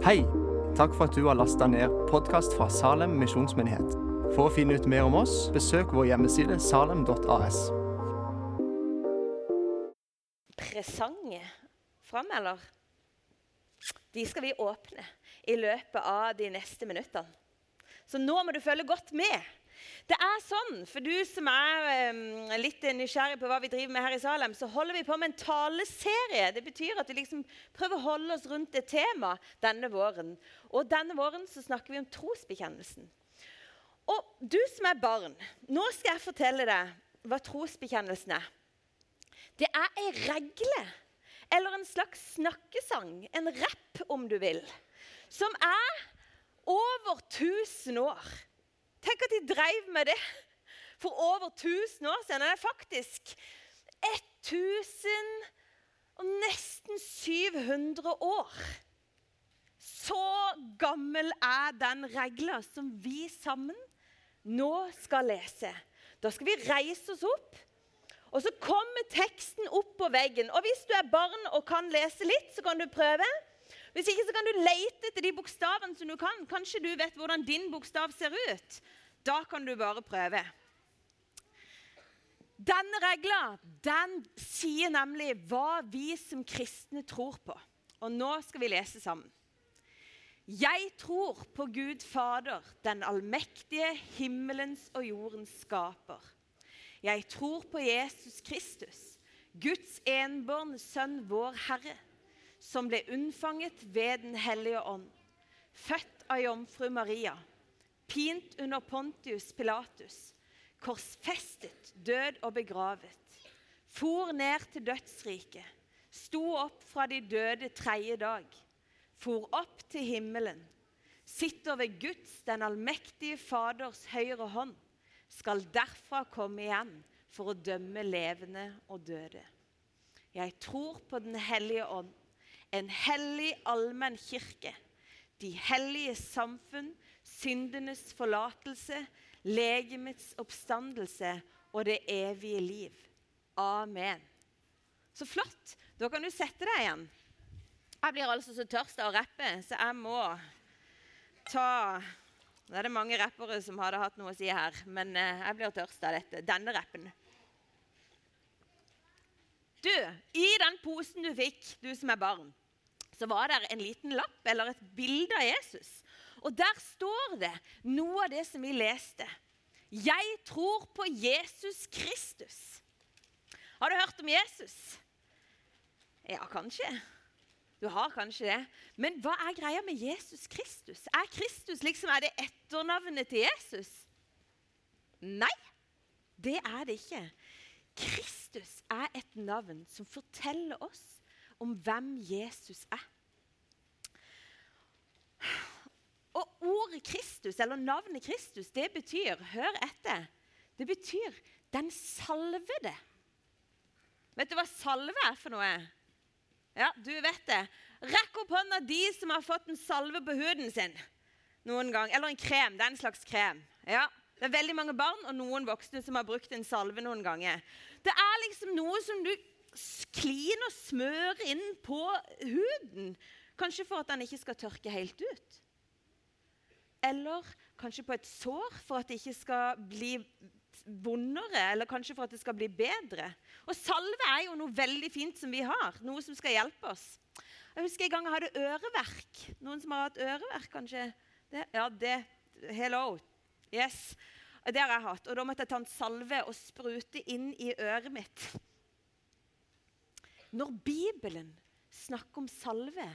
Hei! Takk for at du har lasta ned podkast fra Salem misjonsmyndighet. For å finne ut mer om oss, besøk vår hjemmeside salem.as. Presang fram, eller? De skal vi åpne i løpet av de neste minuttene. Så nå må du følge godt med. Det er sånn, For du som er um, litt nysgjerrig på hva vi driver med her i Salem, så holder vi på med en taleserie. Det betyr at vi liksom prøver å holde oss rundt et tema denne våren. Og denne våren så snakker vi om trosbekjennelsen. Og du som er barn, nå skal jeg fortelle deg hva trosbekjennelsen er. Det er ei regle, eller en slags snakkesang, en rapp om du vil, som er over 1000 år. Tenk at de drev med det for over 1000 år siden. Det er faktisk 1000 og nesten 700 år. Så gammel er den regla som vi sammen nå skal lese. Da skal vi reise oss opp, og så kommer teksten opp på veggen. Og Hvis du er barn og kan lese litt, så kan du prøve. Hvis ikke så kan du lete etter de bokstavene som du kan. Kanskje du vet hvordan din bokstav ser ut. Da kan du bare prøve. Denne regla den sier nemlig hva vi som kristne tror på. Og nå skal vi lese sammen. Jeg tror på Gud Fader, den allmektige himmelens og jordens skaper. Jeg tror på Jesus Kristus, Guds enbårne Sønn, vår Herre som ble unnfanget ved Den hellige ånd, født av jomfru Maria, pint under Pontius Pilatus, korsfestet, død og begravet, for ned til dødsriket, sto opp fra de døde tredje dag, for opp til himmelen, sitter ved Guds, den allmektige Faders høyre hånd, skal derfra komme igjen for å dømme levende og døde. Jeg tror på Den hellige ånd en hellig allmenn kirke, de hellige samfunn, syndenes forlatelse, legemets oppstandelse og det evige liv. Amen. Så flott. Da kan du sette deg igjen. Jeg blir altså så tørst av å rappe, så jeg må ta Nå er det mange rappere som hadde hatt noe å si her, men eh, jeg blir tørst av dette. Denne rappen. Du, i den posen du fikk, du som er barn, så var det en liten lapp eller et bilde av Jesus. Og der står det noe av det som vi leste. Jeg tror på Jesus Kristus. Har du hørt om Jesus? Ja, kanskje. Du har kanskje det. Men hva er greia med Jesus Kristus? Er Kristus liksom, er det etternavnet til Jesus? Nei, det er det ikke. Kristus er et navn som forteller oss om hvem Jesus er. Og ordet Kristus, eller navnet Kristus, det betyr Hør etter. Det betyr 'den salvede'. Vet du hva salve er for noe? Ja, du vet det. Rekk opp hånda de som har fått en salve på huden sin noen gang. Eller en krem. Det er en slags krem. Ja, Det er veldig mange barn og noen voksne som har brukt en salve noen ganger. Det er liksom noe som du klin og smør inn på huden. Kanskje for at den ikke skal tørke helt ut. Eller kanskje på et sår for at det ikke skal bli vondere, eller kanskje for at det skal bli bedre. Og salve er jo noe veldig fint som vi har, noe som skal hjelpe oss. Jeg husker en gang jeg hadde øreverk. Noen som har hatt øreverk, kanskje? Det, ja, det Hello. Yes. Det har jeg hatt. Og da måtte jeg ta en salve og sprute inn i øret mitt. Når Bibelen snakker om salve,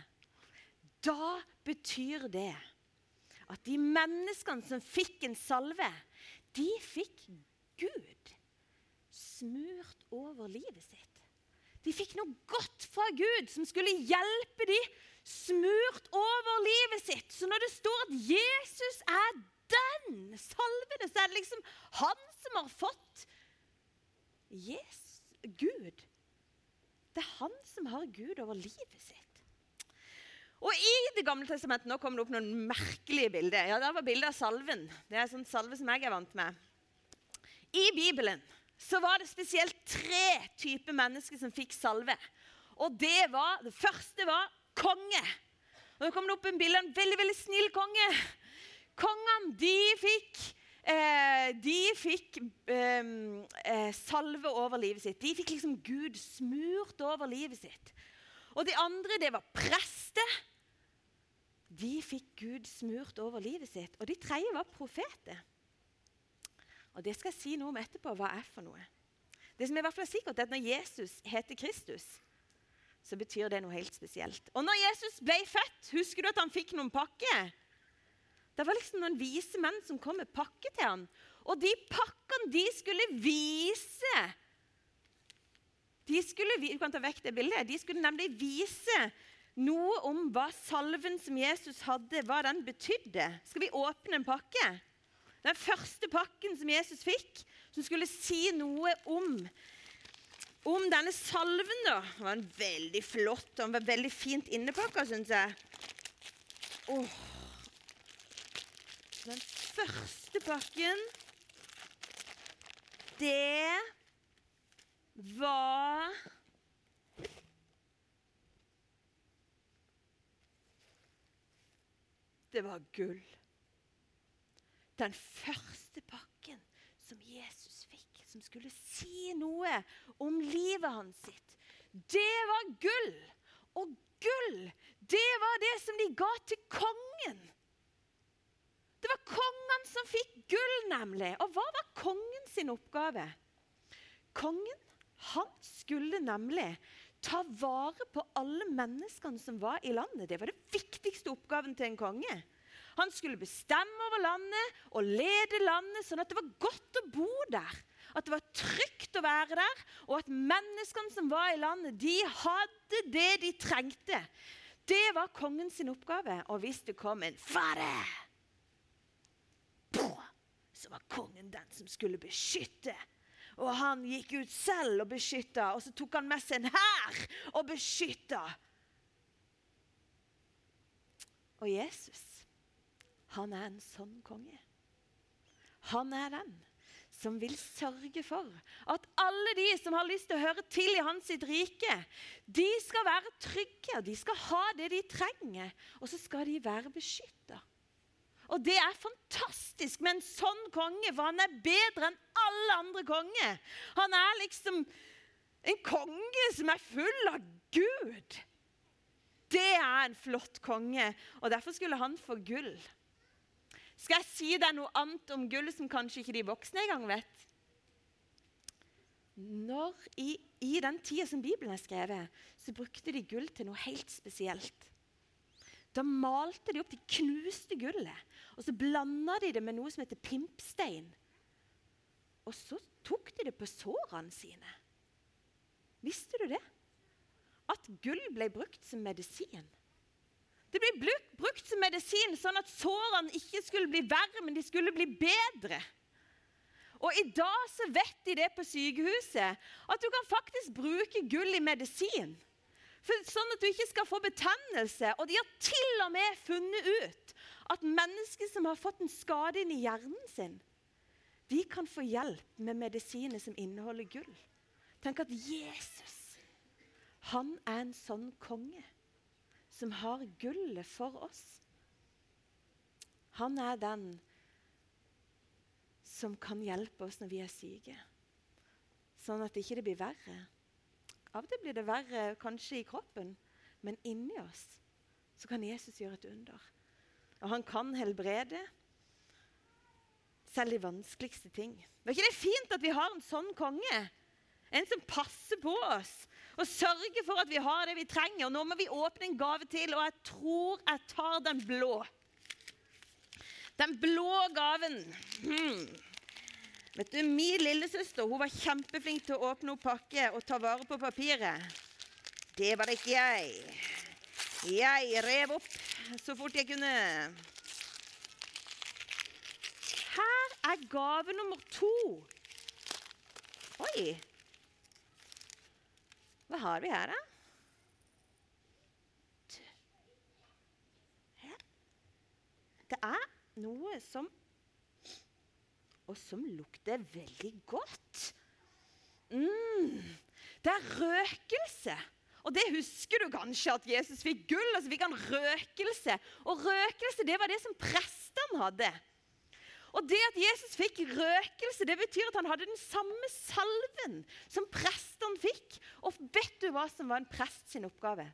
da betyr det at de menneskene som fikk en salve, de fikk Gud smurt over livet sitt. De fikk noe godt fra Gud som skulle hjelpe dem smurt over livet sitt. Så når det står at Jesus er den salvede, så er det liksom han som har fått Jesus, Gud det er han som har Gud over livet sitt. Og I Det gamle testamentet nå kommer det opp noen merkelige bilder. Ja, Der var bildet av salven. Det er sånn salve som jeg er vant med. I Bibelen så var det spesielt tre typer mennesker som fikk salve. Og Det var, det første var konge. Og det kommer det opp en bilde av en veldig veldig snill konge. Kongene de fikk, eh, fikk eh, eh, salve over livet sitt. De fikk liksom Gud smurt over livet sitt. Og de andre, det var prester. De fikk Gud smurt over livet sitt. Og de tredje var profeter. Og det skal jeg si noe om etterpå. Hva er for noe? Det som er i hvert fall sikkert, er at når Jesus heter Kristus, så betyr det noe helt spesielt. Og når Jesus ble født, husker du at han fikk noen pakker? Det var liksom noen vise menn som kom med pakke til han. Og de pakkene de skulle vise de skulle, Du kan ta vekk det bildet. De skulle nemlig vise noe om hva salven som Jesus hadde, hva den betydde. Skal vi åpne en pakke? Den første pakken som Jesus fikk, som skulle si noe om, om denne salven. da. Den var veldig flott og den var veldig fint innepakka, syns jeg. Oh. Den første pakken, det var Det var gull. Den første pakken som Jesus fikk, som skulle si noe om livet hans sitt, det var gull. Og gull, det var det som de ga til kongen. Det var kongene som fikk gull, nemlig. Og hva var kongen sin oppgave? Kongen han skulle nemlig ta vare på alle menneskene som var i landet. Det var det viktigste oppgaven til en konge. Han skulle bestemme over landet og lede landet sånn at det var godt å bo der. At det var trygt å være der, og at menneskene som var i landet, de hadde det de trengte. Det var kongens oppgave. Og hvis det kom en fare, så var kongen den som skulle beskytte. Og han gikk ut selv og beskytta, og så tok han med seg en hær og beskytta. Og Jesus, han er en sånn konge. Han er den som vil sørge for at alle de som har lyst til å høre til i hans sitt rike, de skal være trygge, og de skal ha det de trenger, og så skal de være beskytta. Og det er fantastisk med en sånn konge, for han er bedre enn alle andre konger. Han er liksom en konge som er full av Gud. Det er en flott konge, og derfor skulle han få gull. Skal jeg si deg noe annet om gull som kanskje ikke de voksne engang vet? Når i, I den tida som Bibelen er skrevet, så brukte de gull til noe helt spesielt. Da malte de opp, de knuste gullet, og så blanda de det med noe som heter pimpstein. Og så tok de det på sårene sine. Visste du det? At gull ble brukt som medisin. Det ble brukt som medisin sånn at sårene ikke skulle bli verre, men de skulle bli bedre. Og I dag så vet de det på sykehuset, at du kan faktisk bruke gull i medisin. For, sånn at du ikke skal få betennelse. Og de har til og med funnet ut at mennesker som har fått en skade inn i hjernen sin, de kan få hjelp med medisiner som inneholder gull. Tenk at Jesus, han er en sånn konge som har gullet for oss. Han er den som kan hjelpe oss når vi er syke, sånn at det ikke blir verre. Av og til blir det verre kanskje i kroppen, men inni oss så kan Jesus gjøre et under. Og han kan helbrede selv de vanskeligste ting. Er ikke det fint at vi har en sånn konge? En som passer på oss og sørger for at vi har det vi trenger. Og Nå må vi åpne en gave til, og jeg tror jeg tar den blå. Den blå gaven. Hmm. Vet du, Min lillesøster hun var kjempeflink til å åpne opp pakke og ta vare på papiret. Det var det ikke jeg. Jeg rev opp så fort jeg kunne. Her er gave nummer to. Oi. Hva har vi her, da? Det er noe som og som lukter veldig godt. Mm, det er røkelse. Og det husker du kanskje, at Jesus fikk gull, og så fikk han røkelse. Og røkelse det var det som prestene hadde. Og det at Jesus fikk røkelse, det betyr at han hadde den samme salven som prestene fikk. Og vet du hva som var en prest sin oppgave?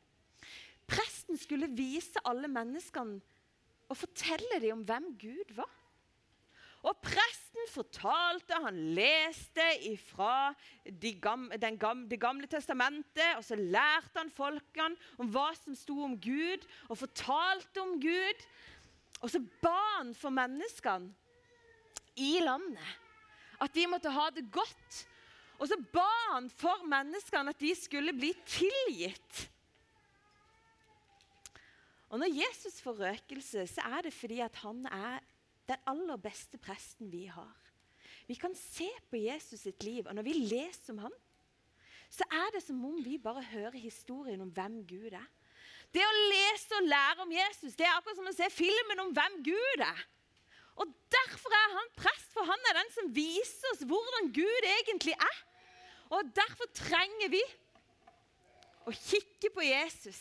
Presten skulle vise alle menneskene og fortelle dem om hvem Gud var. Og presten fortalte, han leste fra de gamle, gamle, Det gamle testamentet, og så lærte han folkene om hva som sto om Gud, og fortalte om Gud. Og så ba han for menneskene i landet at de måtte ha det godt. Og så ba han for menneskene at de skulle bli tilgitt. Og Når Jesus får røkelse, så er det fordi at han er den aller beste presten vi har. Vi kan se på Jesus sitt liv, og når vi leser om ham, så er det som om vi bare hører historien om hvem Gud er. Det å lese og lære om Jesus det er akkurat som å se filmen om hvem Gud er. Og Derfor er han prest, for han er den som viser oss hvordan Gud egentlig er. Og Derfor trenger vi å kikke på Jesus.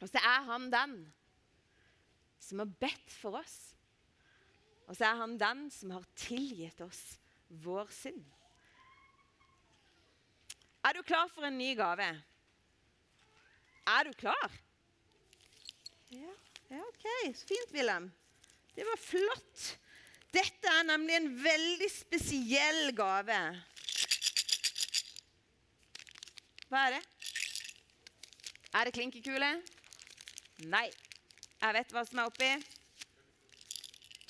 Og så er han den som har bedt for oss. Og så er han den som har tilgitt oss vår synd. Er du klar for en ny gave? Er du klar? Ja, ja OK. Så fint, Wilhelm. Det var flott. Dette er nemlig en veldig spesiell gave. Hva er det? Er det klinkekule? Nei. Jeg vet hva som er oppi.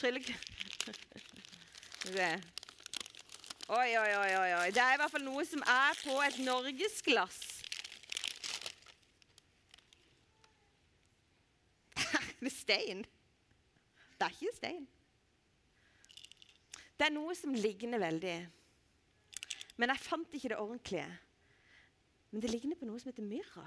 Tryllekule Oi, oi, oi, oi. Det er i hvert fall noe som er på et norgesglass. det er stein. Det er ikke stein. Det er noe som ligner veldig. Men jeg fant ikke det ordentlige. Men det ligner på noe som heter myrra.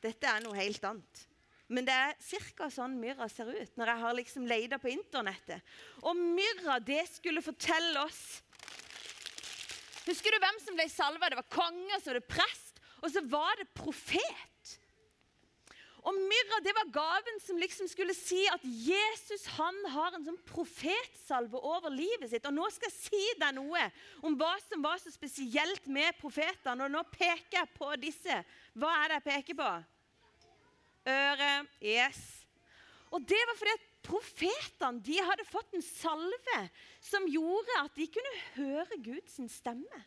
Dette er noe helt annet. Men det er ca. sånn myrra ser ut når jeg har liksom leita på internettet. Og myrra, det skulle fortelle oss Husker du hvem som ble salva? Det var konge, så var det prest, og så var det profet. Og myrra det var gaven som liksom skulle si at Jesus han har en sånn profetsalve over livet sitt. Og Nå skal jeg si deg noe om hva som var så spesielt med profetene. Og nå peker jeg på disse. Hva er det jeg peker på? Øre. Yes. Og det var fordi at profetene de hadde fått en salve som gjorde at de kunne høre Guds stemme.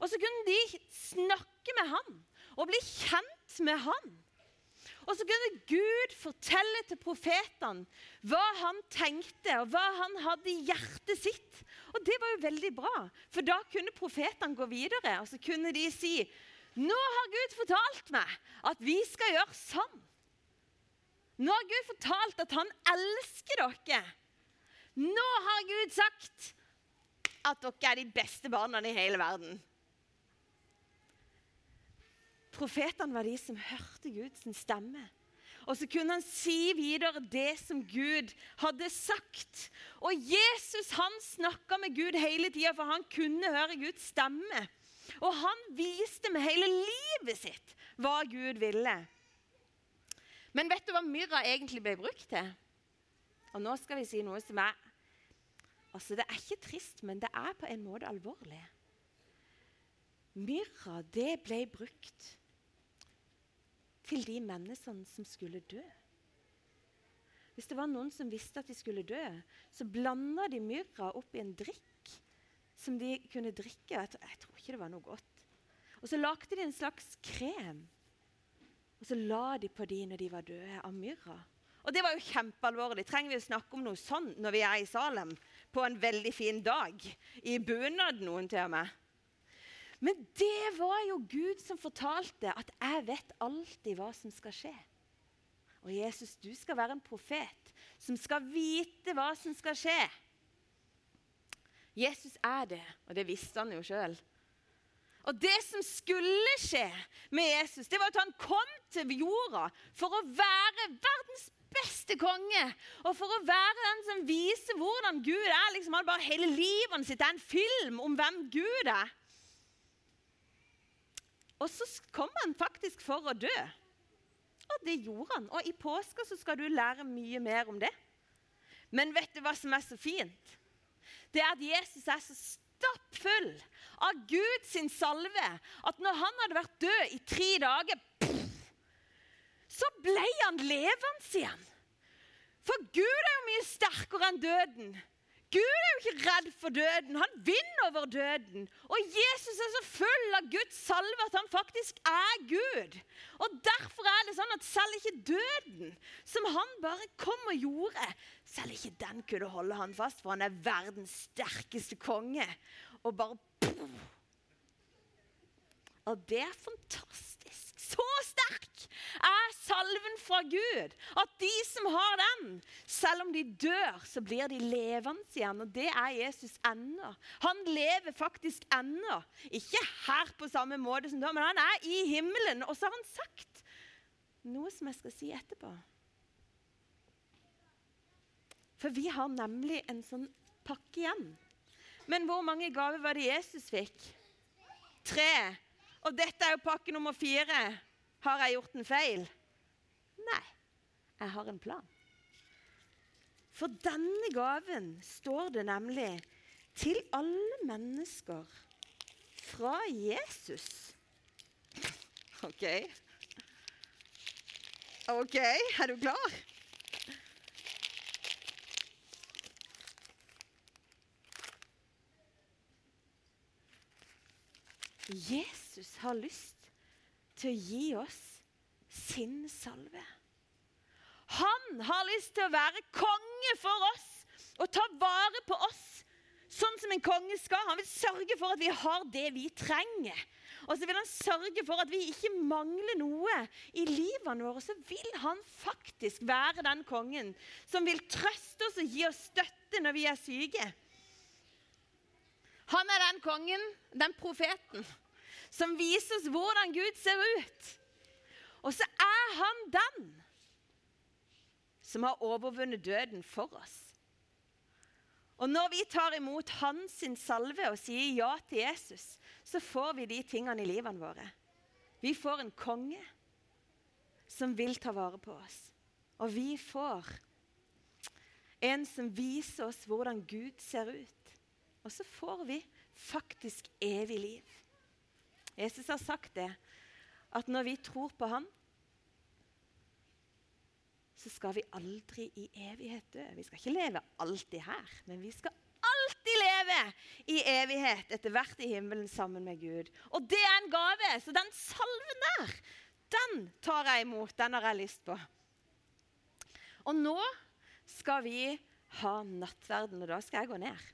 Og så kunne de snakke med han og bli kjent med han. Og så kunne Gud fortelle til profetene hva han tenkte, og hva han hadde i hjertet sitt. Og det var jo veldig bra, for da kunne profetene gå videre. Og så kunne de si nå har Gud fortalt meg at vi skal gjøre sånn. Nå har Gud fortalt at han elsker dere. Nå har Gud sagt at dere er de beste barna i hele verden. Profetene var de som hørte Guds stemme. Og så kunne han si videre det som Gud hadde sagt. Og Jesus han snakka med Gud hele tida, for han kunne høre Guds stemme. Og han viste med hele livet sitt hva Gud ville. Men vet du hva myrra egentlig ble brukt til? Og nå skal vi si noe som er Altså, Det er ikke trist, men det er på en måte alvorlig. Myrra, det ble brukt til de menneskene som skulle dø. Hvis det var noen som visste at de skulle dø, så blanda de myrra opp i en drikk som de kunne drikke. Jeg tror, ikke det var noe godt. Og så lagde de en slags krem. Og så la de på de når de var døde, av myrra. Og det var jo kjempealvorlig. Trenger vi å snakke om noe sånn når vi er i Salem på en veldig fin dag? I bunad, noen til og med. Men det var jo Gud som fortalte at 'jeg vet alltid hva som skal skje'. Og Jesus, du skal være en profet som skal vite hva som skal skje. Jesus er det, og det visste han jo sjøl. Og det som skulle skje med Jesus, det var at han kom til jorda for å være verdens beste konge. Og for å være den som viser hvordan Gud er. Liksom, han bare Hele livet sitt er en film om hvem Gud er. Og så kom han faktisk for å dø. Og det gjorde han. Og i påska skal du lære mye mer om det. Men vet du hva som er så fint? Det er at Jesus er så stappfull av Guds salve at når han hadde vært død i tre dager, så ble han levende igjen. For Gud er jo mye sterkere enn døden. Gud er jo ikke redd for døden. Han vinner over døden. Og Jesus er så full av Guds salve at han faktisk er Gud. Og Derfor er det sånn at selv ikke døden, som han bare kom og gjorde, selv ikke den kunne holde han fast, for han er verdens sterkeste konge. Og bare Og det er fantastisk. Så sterk er salven fra Gud at de som har den, selv om de dør, så blir de levende igjen. Og det er Jesus ennå. Han lever faktisk ennå. Ikke her på samme måte som da, men han er i himmelen. Og så har han sagt noe som jeg skal si etterpå. For vi har nemlig en sånn pakke igjen. Men hvor mange gaver var det Jesus fikk? Tre. Og dette er jo pakke nummer fire. Har jeg gjort en feil? Nei, jeg har en plan. For denne gaven står det nemlig til alle mennesker fra Jesus. OK. OK, er du klar? Jesus har lyst til å gi oss sin salve. Han har lyst til å være konge for oss og ta vare på oss sånn som en konge skal. Han vil sørge for at vi har det vi trenger. Og så vil han sørge for at vi ikke mangler noe i livene våre. Så vil han faktisk være den kongen som vil trøste oss og gi oss støtte når vi er syke. Han er den kongen, den profeten, som viser oss hvordan Gud ser ut. Og så er han den som har overvunnet døden for oss. Og når vi tar imot hans salve og sier ja til Jesus, så får vi de tingene i livene våre. Vi får en konge som vil ta vare på oss. Og vi får en som viser oss hvordan Gud ser ut. Og så får vi faktisk evig liv. Jesus har sagt det, at når vi tror på ham, så skal vi aldri i evighet dø. Vi skal ikke leve alltid her, men vi skal alltid leve i evighet etter hvert i himmelen sammen med Gud. Og det er en gave, så den salven der, den tar jeg imot. Den har jeg lyst på. Og nå skal vi ha nattverden, og da skal jeg gå ned.